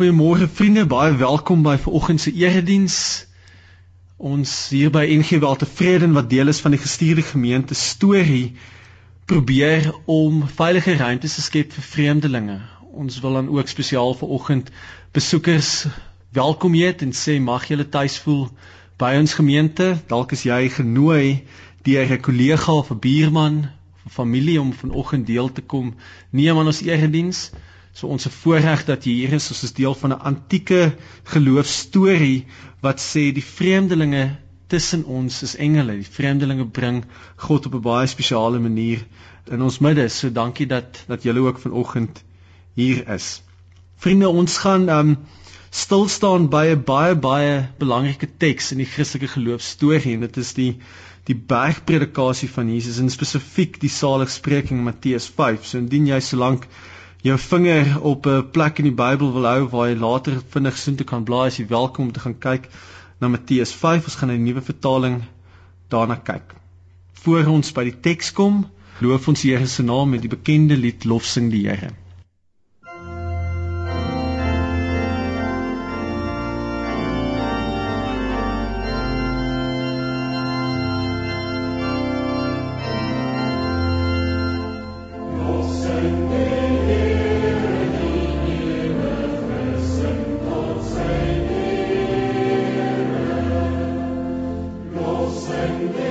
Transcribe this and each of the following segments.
Goeiemôre vriende, baie welkom by vanoggend se erediens. Ons hier by NG wel tevrede wat deel is van die gestuurde gemeente storie probeer om veilige ruimtes te skep vir vreemdelinge. Ons wil dan ook spesiaal vanoggend besoekers welkom heet en sê mag julle tuis voel by ons gemeente. Dalk is jy genooi deur 'n kollega of 'n buurman of familie om vanoggend deel te kom neem aan ons erediens. So ons se voorreg dat jy hier is, ons is deel van 'n antieke geloofstorie wat sê die vreemdelinge tussen ons is engele. Die vreemdelinge bring God op 'n baie spesiale manier in ons midde. So dankie dat dat julle ook vanoggend hier is. Vriende, ons gaan um stil staan by 'n baie baie belangrike teks in die Christelike geloofstorie en dit is die die bergpredikasie van Jesus en spesifiek die saligspreking Matteus 5. So indien jy solank jou vinger op 'n plek in die Bybel wil hou waar jy later vinnig soontoe kan blaai, as jy welkom om te gaan kyk na Matteus 5. Ons gaan 'n nuwe vertaling daarna kyk. Voor ons by die teks kom, loof ons Here se naam met die bekende lied Lofsing die Here. and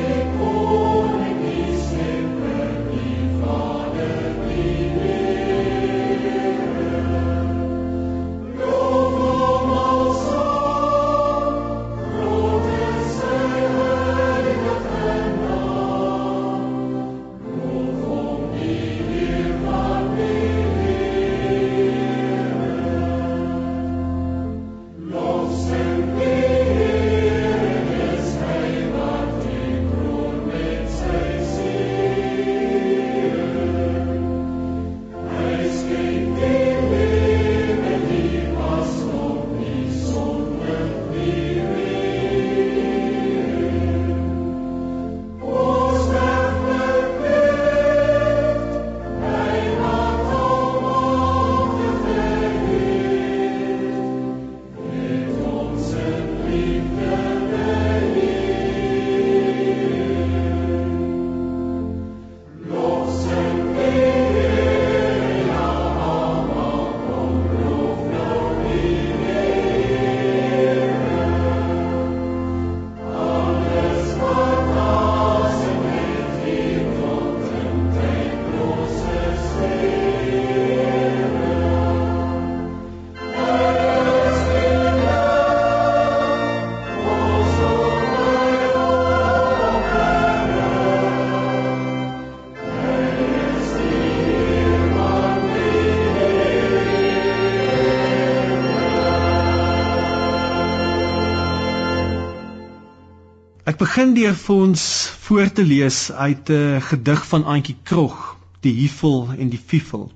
begin deur vir ons voor te lees uit 'n gedig van Auntie Krog, Die Hiefel en die Fiefel.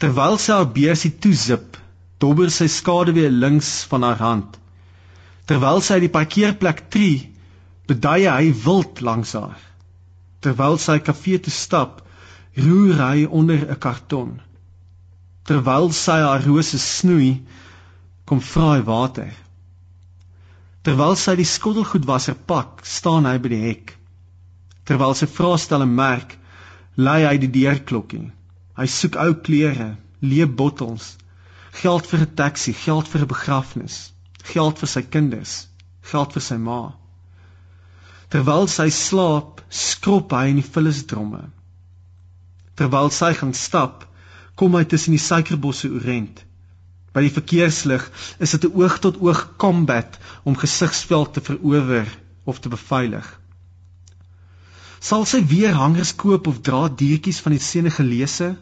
Terwyl sy haar beursie toezip, dobber sy skaduwee links van haar hand. Terwyl sy die parkeerplek tree, beduie hy wild langs haar. Terwyl sy kafee toe stap, roer hy onder 'n karton. Terwyl sy haar rose snoei, kom vra hy water. Terwyl sy die skottelgoedwasser pak, staan hy by die hek. Terwyl sy vraestel en merk, lei hy die deurklokkie. Hy soek ou klere, leë bottels, geld vir 'n taxi, geld vir 'n begrafnis, geld vir sy kinders, geld vir sy ma. Terwyl sy slaap, skrob hy in die vullisdromme. Terwyl sy gaan stap, kom hy tussen die suikerbosse oorent. By die verkeerslig is dit 'n oog tot oog combat om gesigsveld te verower of te beveilig. Sal sy weer hangers koop of dra diertjies van die Senegalese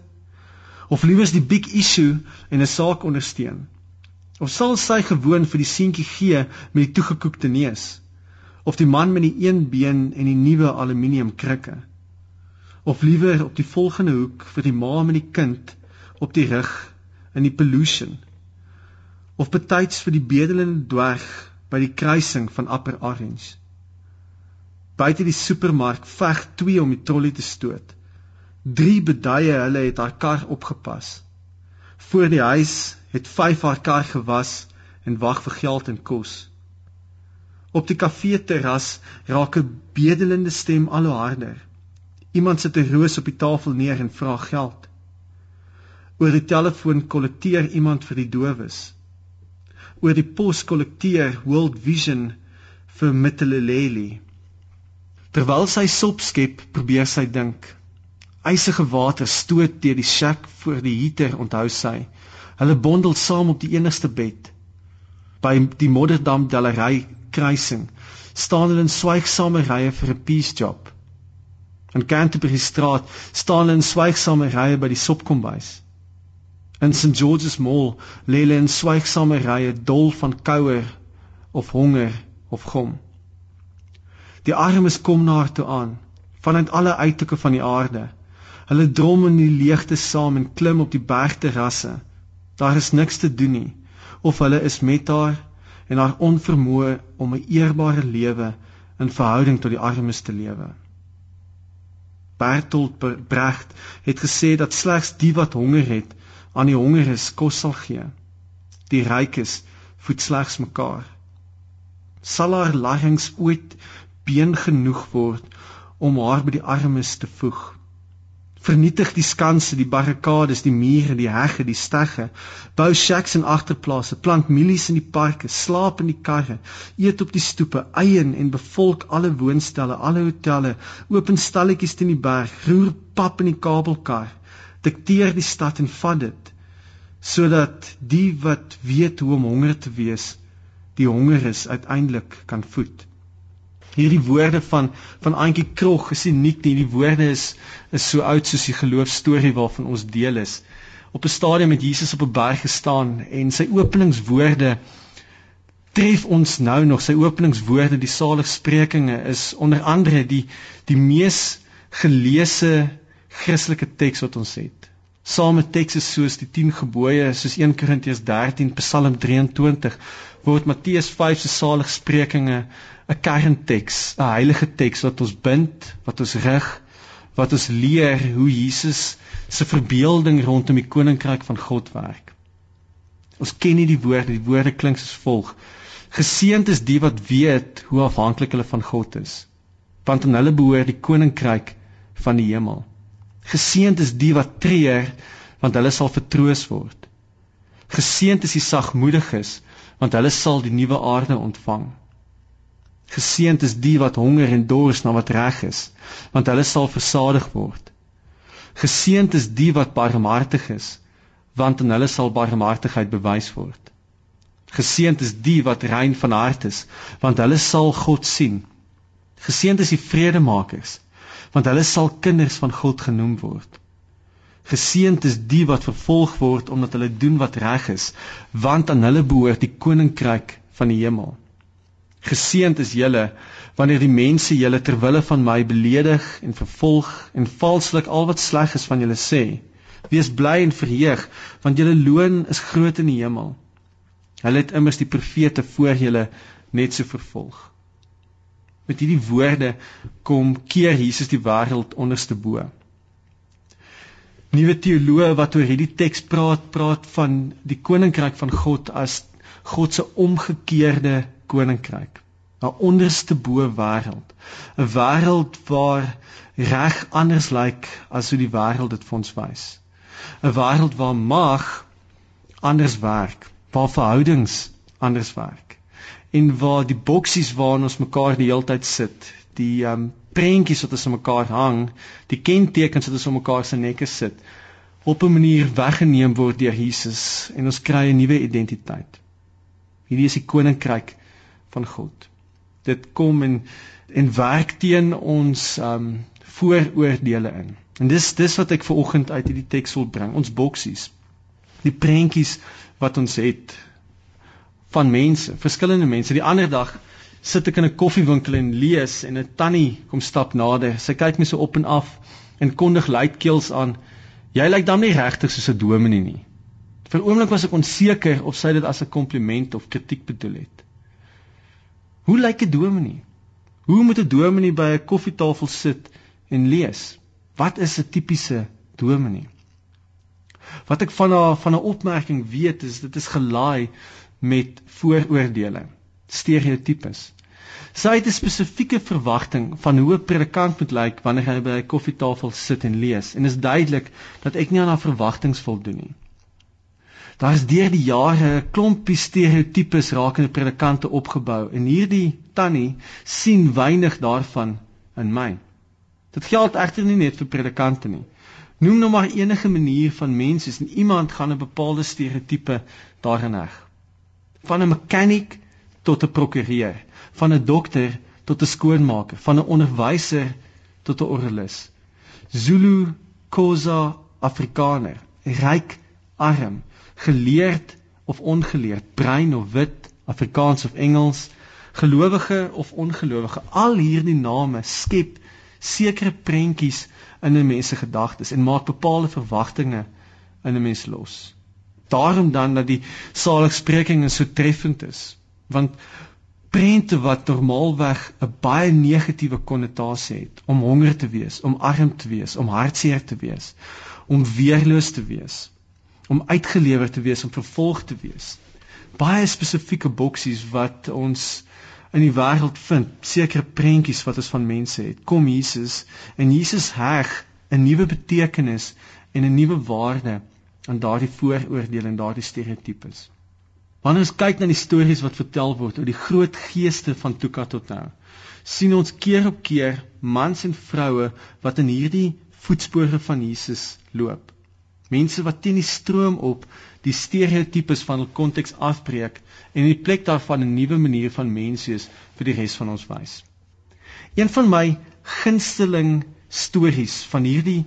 of liewers die big issue en 'n saak ondersteun? Of sal sy gewoon vir die seentjie gee met die toegekoekte neus? Of die man met die een been en die nuwe aluminium krikke? Of liewer op die volgende hoek vir die ma met die kind op die rug in die pollution? Of betyds vir die bedelende dwerg by die kruising van Upper Orange. Buite die supermark veg twee om die trolly te stoot. Drie beduie hulle het haar kar opgepas. Voor die huis het vyf haar kar gewas en wag vir geld en kos. Op die kafee terras raak 'n bedelende stem al hoe harder. Iemand sit 'n roos op die tafel neer en vra geld. Oor die telefoon kollekteer iemand vir die dowes. Oor die pos kollekteer World Vision vir Mittelleli. Terwyl sy sop skep, probeer sy dink. Eisige water stoot deur die shack voor die heater, onthou sy. Hulle bondel saam op die enigste bed. By die Modderdam Galery kruising staan hulle in swygsame rye vir 'n peace job. In Canterbury straat staan hulle in swygsame rye by die sopkombuis. In St George's Mall lê hulle in swygsame rye dol van kouer of honger of gom. Die armes kom na haar toe aan vanuit alle uithoeke van die aarde. Hulle drom in die leegte saam en klim op die bergterrasse. Daar is niks te doen nie of hulle is met haar en haar onvermoë om 'n eerbare lewe in verhouding tot die armes te lewe. Bertolt Brecht het gesê dat slegs die wat honger het, aan die hongeres kos sal gee. Die rykes voed slegs mekaar. Sal haar lagings ooit been genoeg word om haar by die armes te voeg. Vernietig die skanse, die barrikades, die mure, die hegge, die stegge. Bou shacks en agterplase, plant mielies in die parke, slaap in die karre, eet op die stoepe, eien en bevolk alle woonstelle, alle hotelle, open stalletjies teen die berg, roer pap in die kabelkar. Dikteer die stad en vat dit sodat die wat weet hoe om honger te wees, die honger is uiteindelik kan voed. Hierdie woorde van van Antjie Krog is uniek nie die woorde is is so oud soos die geloofstorie waarvan ons deel is. Op 'n stadium het Jesus op 'n berg gestaan en sy openingswoorde tref ons nou nog. Sy openingswoorde die saligsprekinge is onder andere die die mees geleese Christelike teks wat ons het Same tekste soos die 10 gebooie, soos 1 Korintiërs 13, Psalm 23, word Matteus 5 se saligsprekinge 'n kernteks, 'n heilige teks wat ons bind, wat ons rig, wat ons leer hoe Jesus se verbeelding rondom die koninkryk van God werk. Ons ken nie die woorde, die woorde klink soos volg: Geseënd is die wat weet hoe afhanklik hulle van God is, want aan hulle behoort die koninkryk van die hemel. Geseënd is die wat treur, want hulle sal vertroos word. Geseënd is die sagmoediges, want hulle sal die nuwe aarde ontvang. Geseënd is die wat honger en dors na wat reg is, want hulle sal versadig word. Geseënd is die wat barmhartig is, want aan hulle sal barmhartigheid bewys word. Geseënd is die wat rein van hart is, want hulle sal God sien. Geseënd is die vredemakers, want hulle sal kinders van God genoem word. Geseënd is die wat vervolg word omdat hulle doen wat reg is, want aan hulle behoort die koninkryk van die hemel. Geseënd is julle wanneer die mense julle ter wille van my beledig en vervolg en valslik al wat sleg is van julle sê. Wees bly en verheug, want julle loon is groot in die hemel. Hulle het immers die profete voor julle net so vervolg. Met hierdie woorde kom keer Jesus die wêreld onderste bo. Nuwe teoloë wat oor hierdie teks praat, praat van die koninkryk van God as God se omgekeerde koninkryk. 'n onderste bo wêreld. 'n Wêreld waar reg anders lyk as hoe die wêreld dit vir ons wys. 'n Wêreld waar mag anders werk, waar verhoudings anders werk en waar die boksies waarin ons mekaar die hele tyd sit, die um prentjies wat ons aan mekaar hang, die kentekens wat ons op mekaar se nekke sit, op 'n manier weggeneem word deur Jesus en ons kry 'n nuwe identiteit. Hierdie is die koninkryk van God. Dit kom en en werk teen ons um vooroordeele in. En dis dis wat ek ver oggend uit hierdie teks wil bring, ons boksies. Die prentjies wat ons het van mense, verskillende mense. Die ander dag sit ek in 'n koffiewinkel en lees en 'n tannie kom stap nader. Sy kyk my so op en af en kondig luidkeels aan: "Jy lyk dan nie regtig soos 'n dominee nie." Vir 'n oomblik was ek onseker of sy dit as 'n kompliment of kritiek bedoel het. Hoe lyk 'n dominee? Hoe moet 'n dominee by 'n koffietafel sit en lees? Wat is 'n tipiese dominee? Wat ek van haar van 'n opmerking weet is dit is gelaai met vooroordeele, stereotypes. Sy het 'n spesifieke verwagting van hoe 'n predikant moet lyk wanneer hy by 'n koffietafel sit en lees en is duidelik dat ek nie aan haar verwagtinge voldoen nie. Daar is deur die jare 'n klompie stereotypes rakende predikante opgebou en hierdie tannie sien weinig daarvan in my. Dit geld egter nie net vir predikante nie. Noem nou maar enige manier van mense en iemand gaan 'n bepaalde stereotype daarin heg. Van 'n mechanic tot 'n prokureur van 'n dokter tot 'n skoonmaker, van 'n onderwyser tot 'n orgelis. Zulu, Khoza, Afrikaner, ryk, arm, geleerd of ongeleerd, bruin of wit, Afrikaans of Engels, gelowige of ongelowige, al hierdie name skep sekere prentjies in 'n mens se gedagtes en maak bepaalde verwagtinge in 'n mens los. Daarom dan dat die saligsprekinge so treffend is, want prente wat normaalweg 'n baie negatiewe konnotasie het om honger te wees, om arm te wees, om hartseer te wees, om weerloos te wees, om uitgelewer te wees, om vervolg te wees. Baie spesifieke boksies wat ons in die wêreld vind, sekere prentjies wat ons van mense het. Kom Jesus en Jesus heg 'n nuwe betekenis en 'n nuwe waarde aan daardie vooroordeele en daardie stereotypes. Wanneer ons kyk na die stories wat vertel word oor die groot geeste van Tuka tot nou, sien ons keer op keer mans en vroue wat in hierdie voetspore van Jesus loop. Mense wat teen die stroom op die stereotypes van hul konteks afbreek en in die plek daarvan 'n nuwe manier van mens wees vir die res van ons wys. Een van my gunsteling stories van hierdie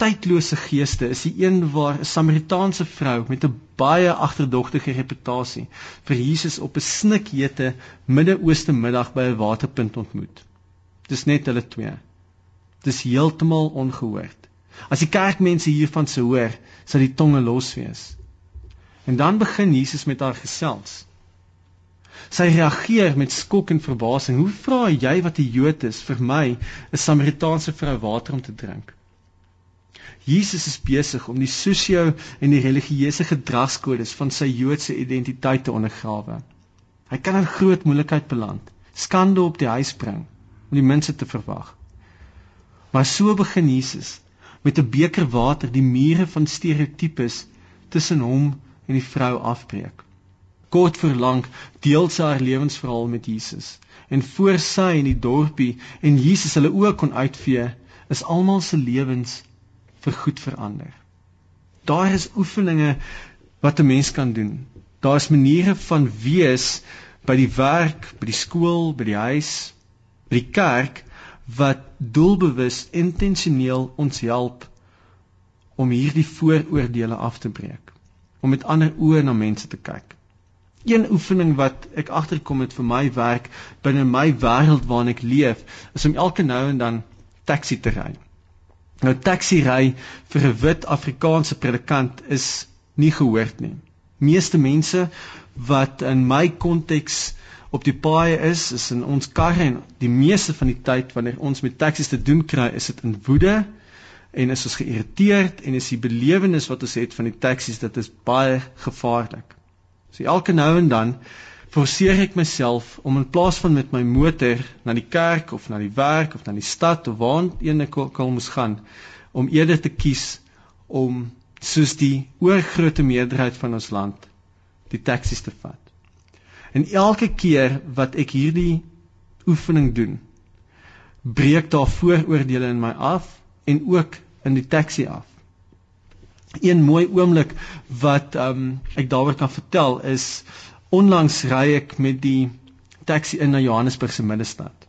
tydlose geeste is die een waar 'n Samaritaanse vrou met 'n baie agterdogtige reputasie vir Jesus op 'n snikhete Midde-Ooste middag by 'n waterpunt ontmoet. Dis net hulle twee. Dis heeltemal ongehoord. As die kerkmense hiervan sou hoor, sou die tonge los wees. En dan begin Jesus met haar gesels. Sy reageer met skok en verbasing. Hoe vra jy wat 'n Jood is vir my 'n Samaritaanse vrou water om te drink? Jesus is besig om die sosio en die religieuse gedragskodes van sy Joodse identiteit te ondergrawe. Hy kan in groot moeilikheid beland, skande op die huis bring om die mense te verwag. Maar so begin Jesus met 'n beker water die mure van stereotypes tussen hom en die vrou afbreek. Kort voor lank deel sy haar lewensverhaal met Jesus en voor sy in die dorpie en Jesus hulle ook kon uitvee, is almal se lewens vir goed verander. Daar is oefeninge wat 'n mens kan doen. Daar's maniere van wees by die werk, by die skool, by die huis, by die kerk wat doelbewus intentioneel ons help om hierdie vooroordeele af te breek, om met ander oë na mense te kyk. Een oefening wat ek agterkom het vir my werk binne my wêreld waarin ek leef, is om elke nou en dan taxi te ry. Nou taxi ry vir 'n wit Afrikaanse predikant is nie gehoord nie. Meeste mense wat in my konteks op die paai is, is in ons karre en die meeste van die tyd wanneer ons met taksies te doen kry, is dit in woede en is ons geïrriteerd en is die belewenis wat ons het van die taksies dit is baie gevaarlik. So elke nou en dan forceer ek myself om in plaas van met my motor na die kerk of na die werk of na die stad of waarheen ek ook al moes gaan om eerder te kies om soos die oorgrootste meerderheid van ons land die taksies te vat. En elke keer wat ek hierdie oefening doen, breek daar vooroordeele in my af en ook in die taxi af. Een mooi oomblik wat um, ek daaroor kan vertel is Onlangs ry ek met die taxi in na Johannesburg se middestad.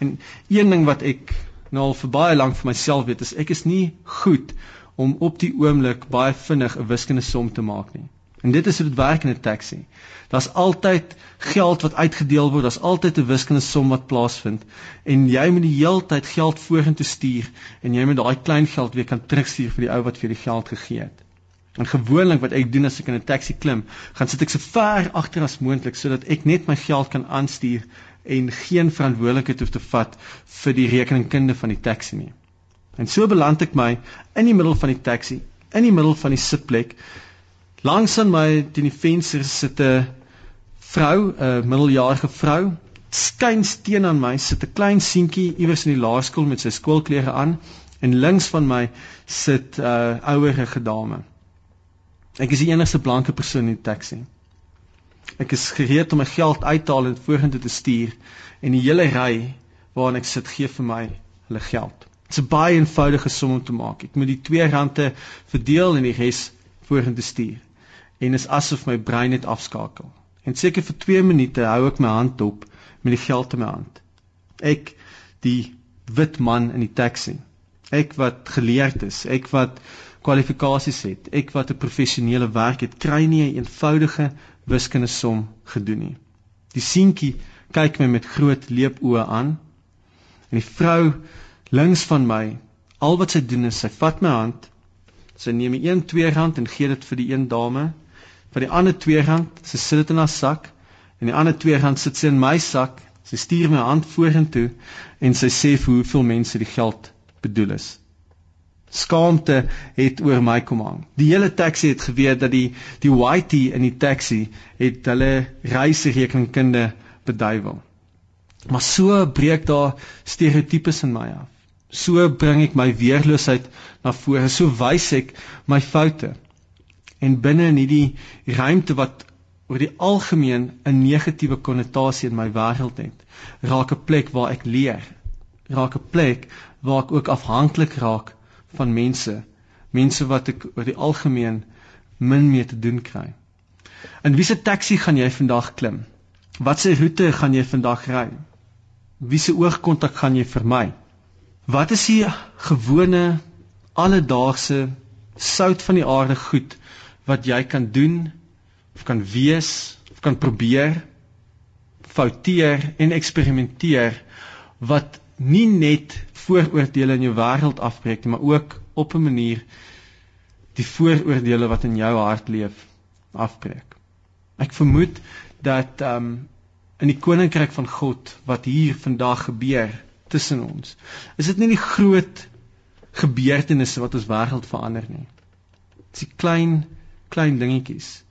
En een ding wat ek nou al vir baie lank vir myself weet is ek is nie goed om op die oomblik baie vinnig 'n wiskundige som te maak nie. En dit is hoe dit werk in 'n taxi. Daar's altyd geld wat uitgedeel word, daar's altyd 'n wiskundige som wat plaasvind en jy moet die hele tyd geld vorentoe stuur en jy moet daai klein geld weer kan terugstuur vir die ou wat vir die geld gegee het. En gewoonlik wat ek doen as ek in 'n taxi klim, gaan sit ek so ver agter as moontlik sodat ek net my geld kan aanstuur en geen verantwoordelikheid hoef te vat vir die rekeningkunde van die taxi nie. En so beland ek my in die middel van die taxi in die middel van die sitplek. Langs aan my teen die venster sit 'n vrou, 'n middeljarige vrou. Skyn steen aan my sit 'n klein seentjie iewers in die laerskool met sy skoolklere aan en links van my sit 'n uh, ouerige dame. Ek is die enigste blanke persoon in die taxi. Ek is gereed om my geld uit te haal en vorentoe te stuur en die hele ry waarin ek sit gee vir my hulle geld. Dit's 'n baie eenvoudige som om te maak. Ek moet die R2 verdeel en die res vorentoe stuur. En is asof my brein net afskakel. En seker vir 2 minute hou ek my hand op met die geld in my hand. Ek die wit man in die taxi. Ek wat geleerd is, ek wat kwalifikasies het, ek wat 'n professionele werk het, kry nie 'n eenvoudige wiskundige som gedoen nie. Die seentjie kyk my met groot leepoë aan En die vrou links van my, al wat sy doen is sy vat my hand, sy neem die een twee rand en gee dit vir die een dame, vir die ander twee rand, sy sit dit in haar sak en die ander twee rand sit sy in my sak. Sy stuur my hand vorentoe en sy sê vir hoeveel mense die geld bedoel is. Skaamte het oor my kom hang. Die hele taxi het geweet dat die die whitey in die taxi het hulle reiserekeningkunde beduiwel. Maar so breek daar stereotypes in my af. So bring ek my weerloosheid na vore. So wys ek my foute. En binne in hierdie ruimte wat oor die algemeen 'n negatiewe konnotasie in my wêreld het, raak 'n plek waar ek leer. Raak 'n plek waar ek ook afhanklik raak van mense, mense wat ek oor die algemeen min mee te doen kry. In wiese taxi gaan jy vandag klim? Watse roete gaan jy vandag ry? Wie se oogkontak gaan jy vermy? Wat is die gewone alledaagse sout van die aarde goed wat jy kan doen of kan wees of kan probeer fouteer en eksperimenteer wat nie net vooroordeele in jou wêreld afbreek nie, maar ook op 'n manier die vooroordeele wat in jou hart leef afbreek. Ek vermoed dat ehm um, in die koninkryk van God wat hier vandag gebeur tussen ons. Is dit nie die groot gebeurtenisse wat ons wêreld verander nie? Dis die klein klein dingetjies.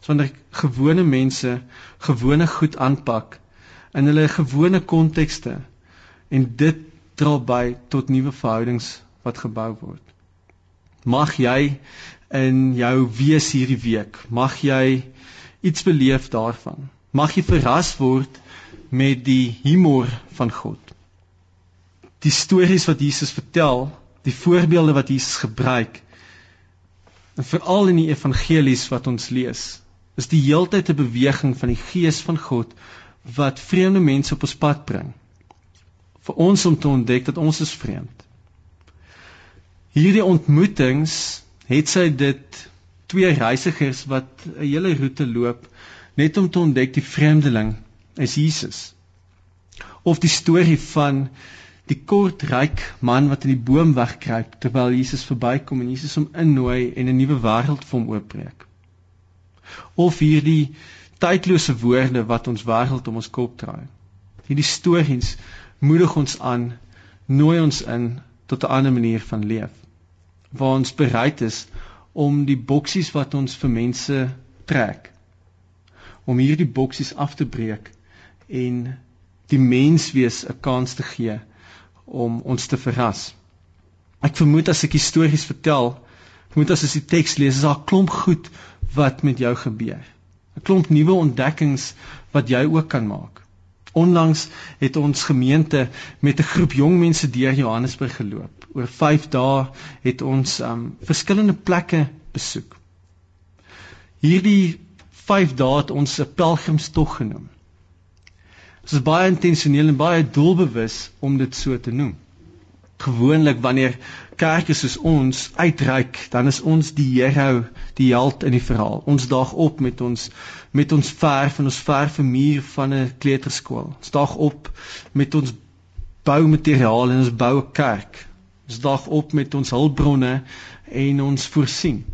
Sonder gewone mense gewone goed aanpak in hulle gewone kontekste en dit dra by tot nuwe verhoudings wat gebou word. Mag jy in jou wees hierdie week, mag jy iets beleef daarvan mag jy verras word met die humor van God. Die stories wat Jesus vertel, die voorbeelde wat Jesus gebruik, en veral in die evangelies wat ons lees, is die heeltyd 'n beweging van die gees van God wat vreemde mense op ons pad bring. Vir ons om te ontdek dat ons is vreemd. Hierdie ontmoetings het sy dit twee reisigers wat 'n hele roete loop net om te ontdek die vreemdeling is Jesus. Of die storie van die kort ryk man wat in die boom wegkruip terwyl Jesus verbykom en Jesus hom innooi en 'n nuwe wêreld vir hom oopbreek. Of hierdie tydlose woorde wat ons wêreld om ons kop draai. Hierdie stories moedig ons aan, nooi ons in tot 'n ander manier van leef waar ons bereid is om die boksies wat ons vir mense trek om hierdie boksies af te breek en die menswees 'n kans te gee om ons te verras. Ek vermoed as ek stories vertel, moet as jy die teks lees, is daar 'n klomp goed wat met jou gebeur. 'n Klomp nuwe ontdekkings wat jy ook kan maak. Onlangs het ons gemeente met 'n groep jong mense deur Johannesburg geloop. Oor 5 dae het ons um verskillende plekke besoek. Hierdie 5 dae het ons 'n pelgrimstog genoem. Dit is baie intentioneel en baie doelbewus om dit so te noem. Gewoonlik wanneer kerke soos ons uitreik, dan is ons die hero, die held in die verhaal. Ons daag op met ons met ons verf en ons verf 'n muur van 'n kleuterskool. Ons daag op met ons boumateriaal en ons bou 'n kerk. Ons daag op met ons hulpbronne en ons voorsien.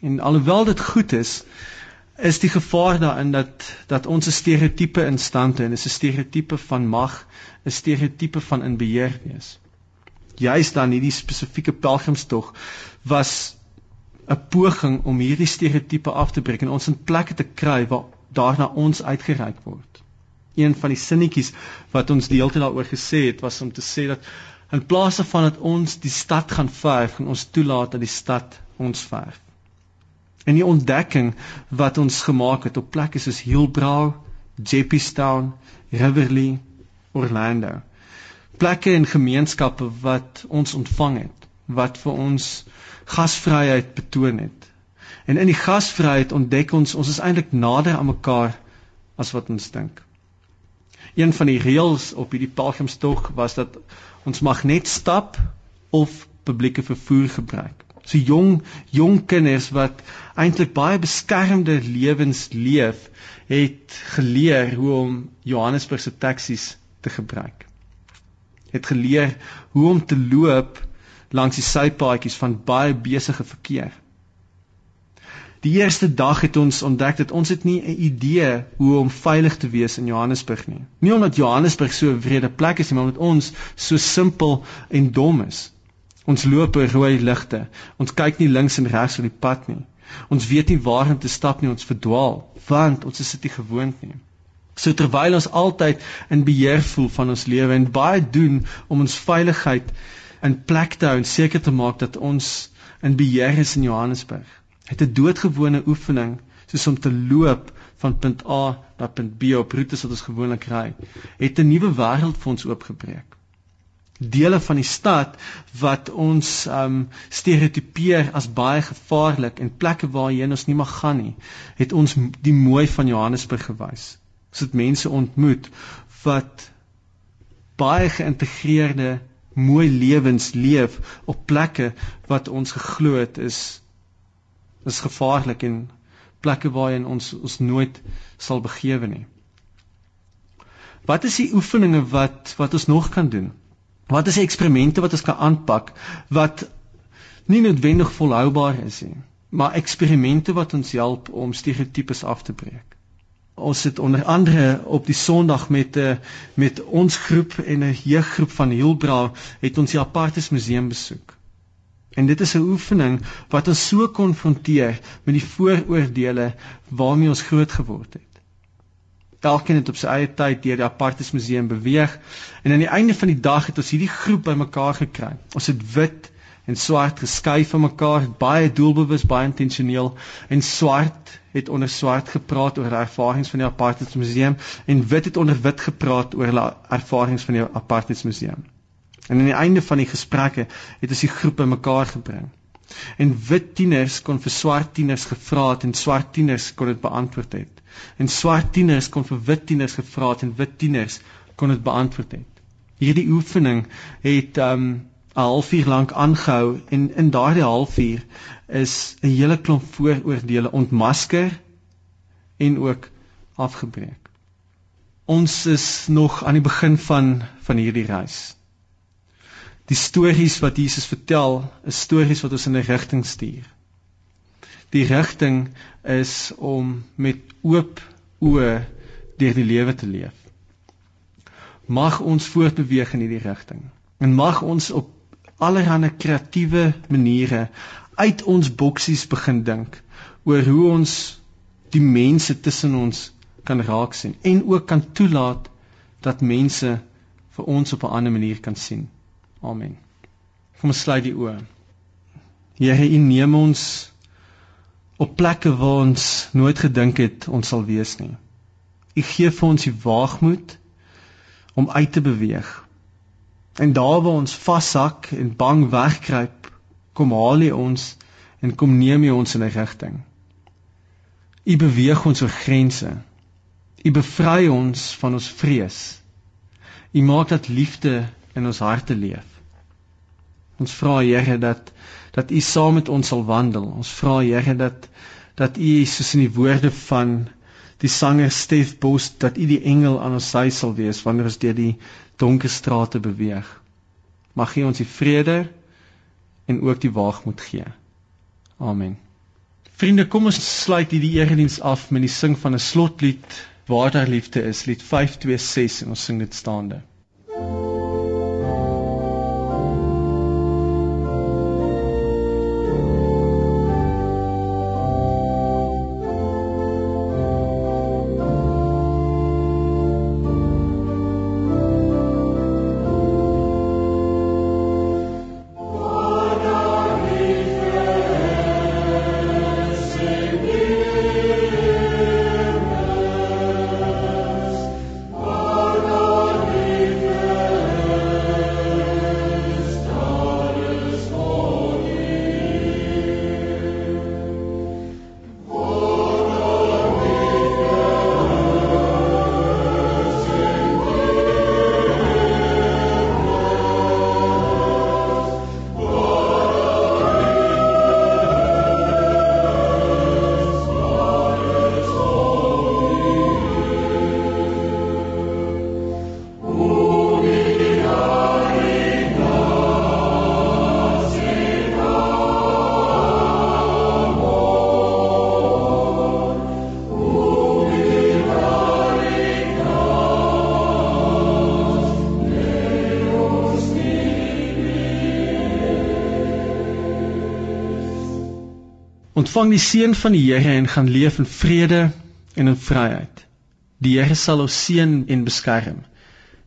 En alhoewel dit goed is, is die gevaar daarin dat dat ons 'n stereotipe instand het, 'n stereotipe van mag, 'n stereotipe van in beheer wees. Juist dan hierdie spesifieke pelgrimstog was 'n poging om hierdie stereotipe af te breek en ons in plekke te kry waar daarna ons uitgereik word. Een van die sinnetjies wat ons die hele tyd daaroor gesê het was om te sê dat in plaas van dat ons die stad gaan verf, gaan ons toelaat dat die stad ons verf. En die ontdekking wat ons gemaak het op plekke soos Hillbrow, Jeppystown, Riverlea, Orlando. Plekke en gemeenskappe wat ons ontvang het, wat vir ons gasvryheid betoon het. En in die gasvryheid ontdek ons ons is eintlik nader aan mekaar as wat ons dink. Een van die reëls op hierdie pelgrimstog was dat ons mag net stap of publieke vervoer gebruik. So jong jong kinders wat eintlik baie beskermde lewens leef, het geleer hoe om Johannesburg se taksies te gebruik. Het geleer hoe om te loop langs die sypaadjies van baie besige verkeer. Die eerste dag het ons ontdek dat ons het nie 'n idee hoe om veilig te wees in Johannesburg nie. Nie omdat Johannesburg so 'n wrede plek is nie, maar omdat ons so simpel en dom is. Ons loop oor rooi ligte. Ons kyk nie links en regs op die pad nie. Ons weet nie waar om te stap nie, ons verdwaal, want ons is dit nie gewoond nie. So terwyl ons altyd in beheer voel van ons lewe en baie doen om ons veiligheid in plek te hou en seker te maak dat ons in beheer is in Johannesburg. Het 'n doodgewone oefening soos om te loop van punt A na punt B op roetes wat ons gewoonlik ry, het 'n nuwe wêreld vir ons oopgebreek. Dele van die stad wat ons um stereotipeer as baie gevaarlik en plekke waarheen ons nie mag gaan nie, het ons die mooi van Johannesburg gewys. Ons het mense ontmoet wat baie geïntegreerde mooi lewens leef op plekke wat ons geglo het is is gevaarlik en plekke waarheen ons ons nooit sal begewe nie. Wat is die oefeninge wat wat ons nog kan doen? Wat is die eksperimente wat ons kan aanpak wat nie noodwendig volhoubaar is nie, maar eksperimente wat ons help om stereotypes af te breek? Ons het onder andere op die Sondag met 'n eh, met ons groep en 'n jeuggroep van Hielbra het ons die Apartheid Museum besoek. En dit is 'n oefening wat ons so konfronteer met die vooroordeele waarmee ons groot geword het. Elkeen het op sy eie tyd deur die Apartheid Museum beweeg en aan die einde van die dag het ons hierdie groep bymekaar gekry. Ons het wit en swart geskei van mekaar, baie doelbewus, baie intentioneel en swart het onder swart gepraat oor ervarings van die Apartheid Museum en wit het onder wit gepraat oor hulle ervarings van die Apartheid Museum. En aan die einde van die gesprekke het ons die groepe mekaar gebring. En wit tieners kon vir swart tieners gevra het en swart tieners kon dit beantwoord het. En swart tieners kon vir wit tieners gevra het en wit tieners kon dit beantwoord het. Hierdie oefening het um 'n halfuur lank aangehou en in daardie halfuur is 'n hele klomp vooroordeele ontmasker en ook afgebreek. Ons is nog aan die begin van van hierdie reis. Die stories wat Jesus vertel, is stories wat ons in 'n rigting stuur. Die rigting is om met oop oë deur die lewe te leef. Mag ons voortbeweeg in hierdie rigting. En mag ons op allerlei kreatiewe maniere uit ons boksies begin dink oor hoe ons die mense tussen ons kan raak sien en ook kan toelaat dat mense vir ons op 'n ander manier kan sien. Amen. Kom ons sluit die oë. Here, U neem ons op plekke waar ons nooit gedink het ons sal wees nie. U gee vir ons die waagmoed om uit te beweeg En daar waar ons vashak en bang wegkruip, kom haal U ons en kom neem U ons in 'n rigting. U beweeg ons oor grense. U bevry ons van ons vrees. U maak dat liefde in ons harte leef. Ons vra Here dat dat U saam met ons sal wandel. Ons vra Here dat dat U soos in die woorde van die sanger Stef Bos dat U die engel aan ons sy sal wees wanneer ons deur die donker strate beweeg. Mag gee ons die vrede en ook die waagmoed gee. Amen. Vriende, kom ons sluit hierdie erediens af met die sing van 'n slotlied waar daar liefde is, lied 526 en ons sing dit staande. Ontvang die seën van die Here en gaan leef in vrede en in vryheid. Die Here sal ons seën en beskerm.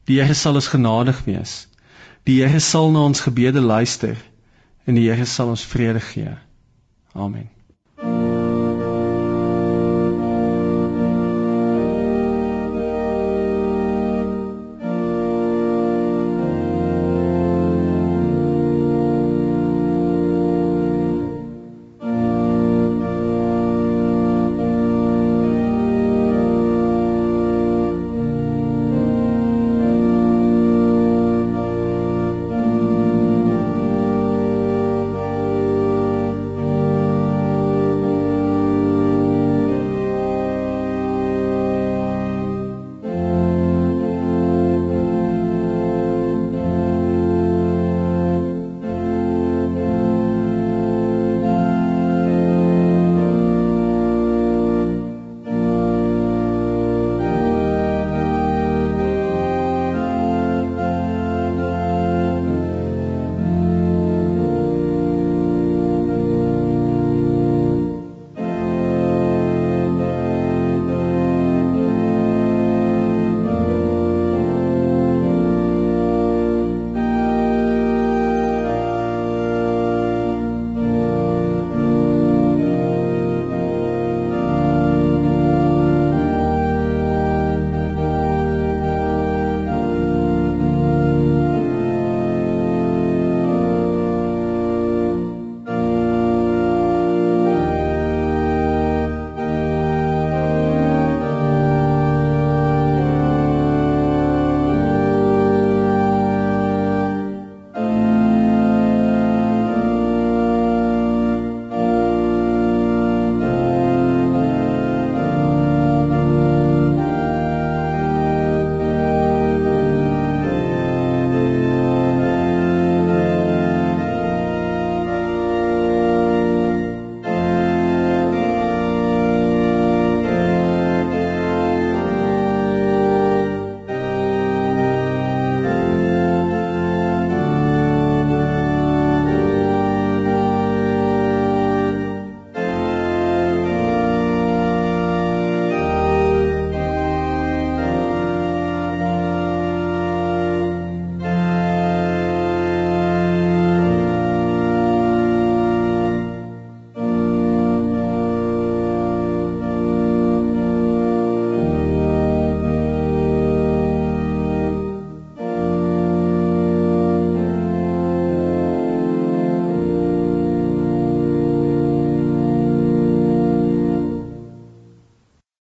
Die Here sal ons genadig wees. Die Here sal na ons gebede luister en die Here sal ons vrede gee. Amen.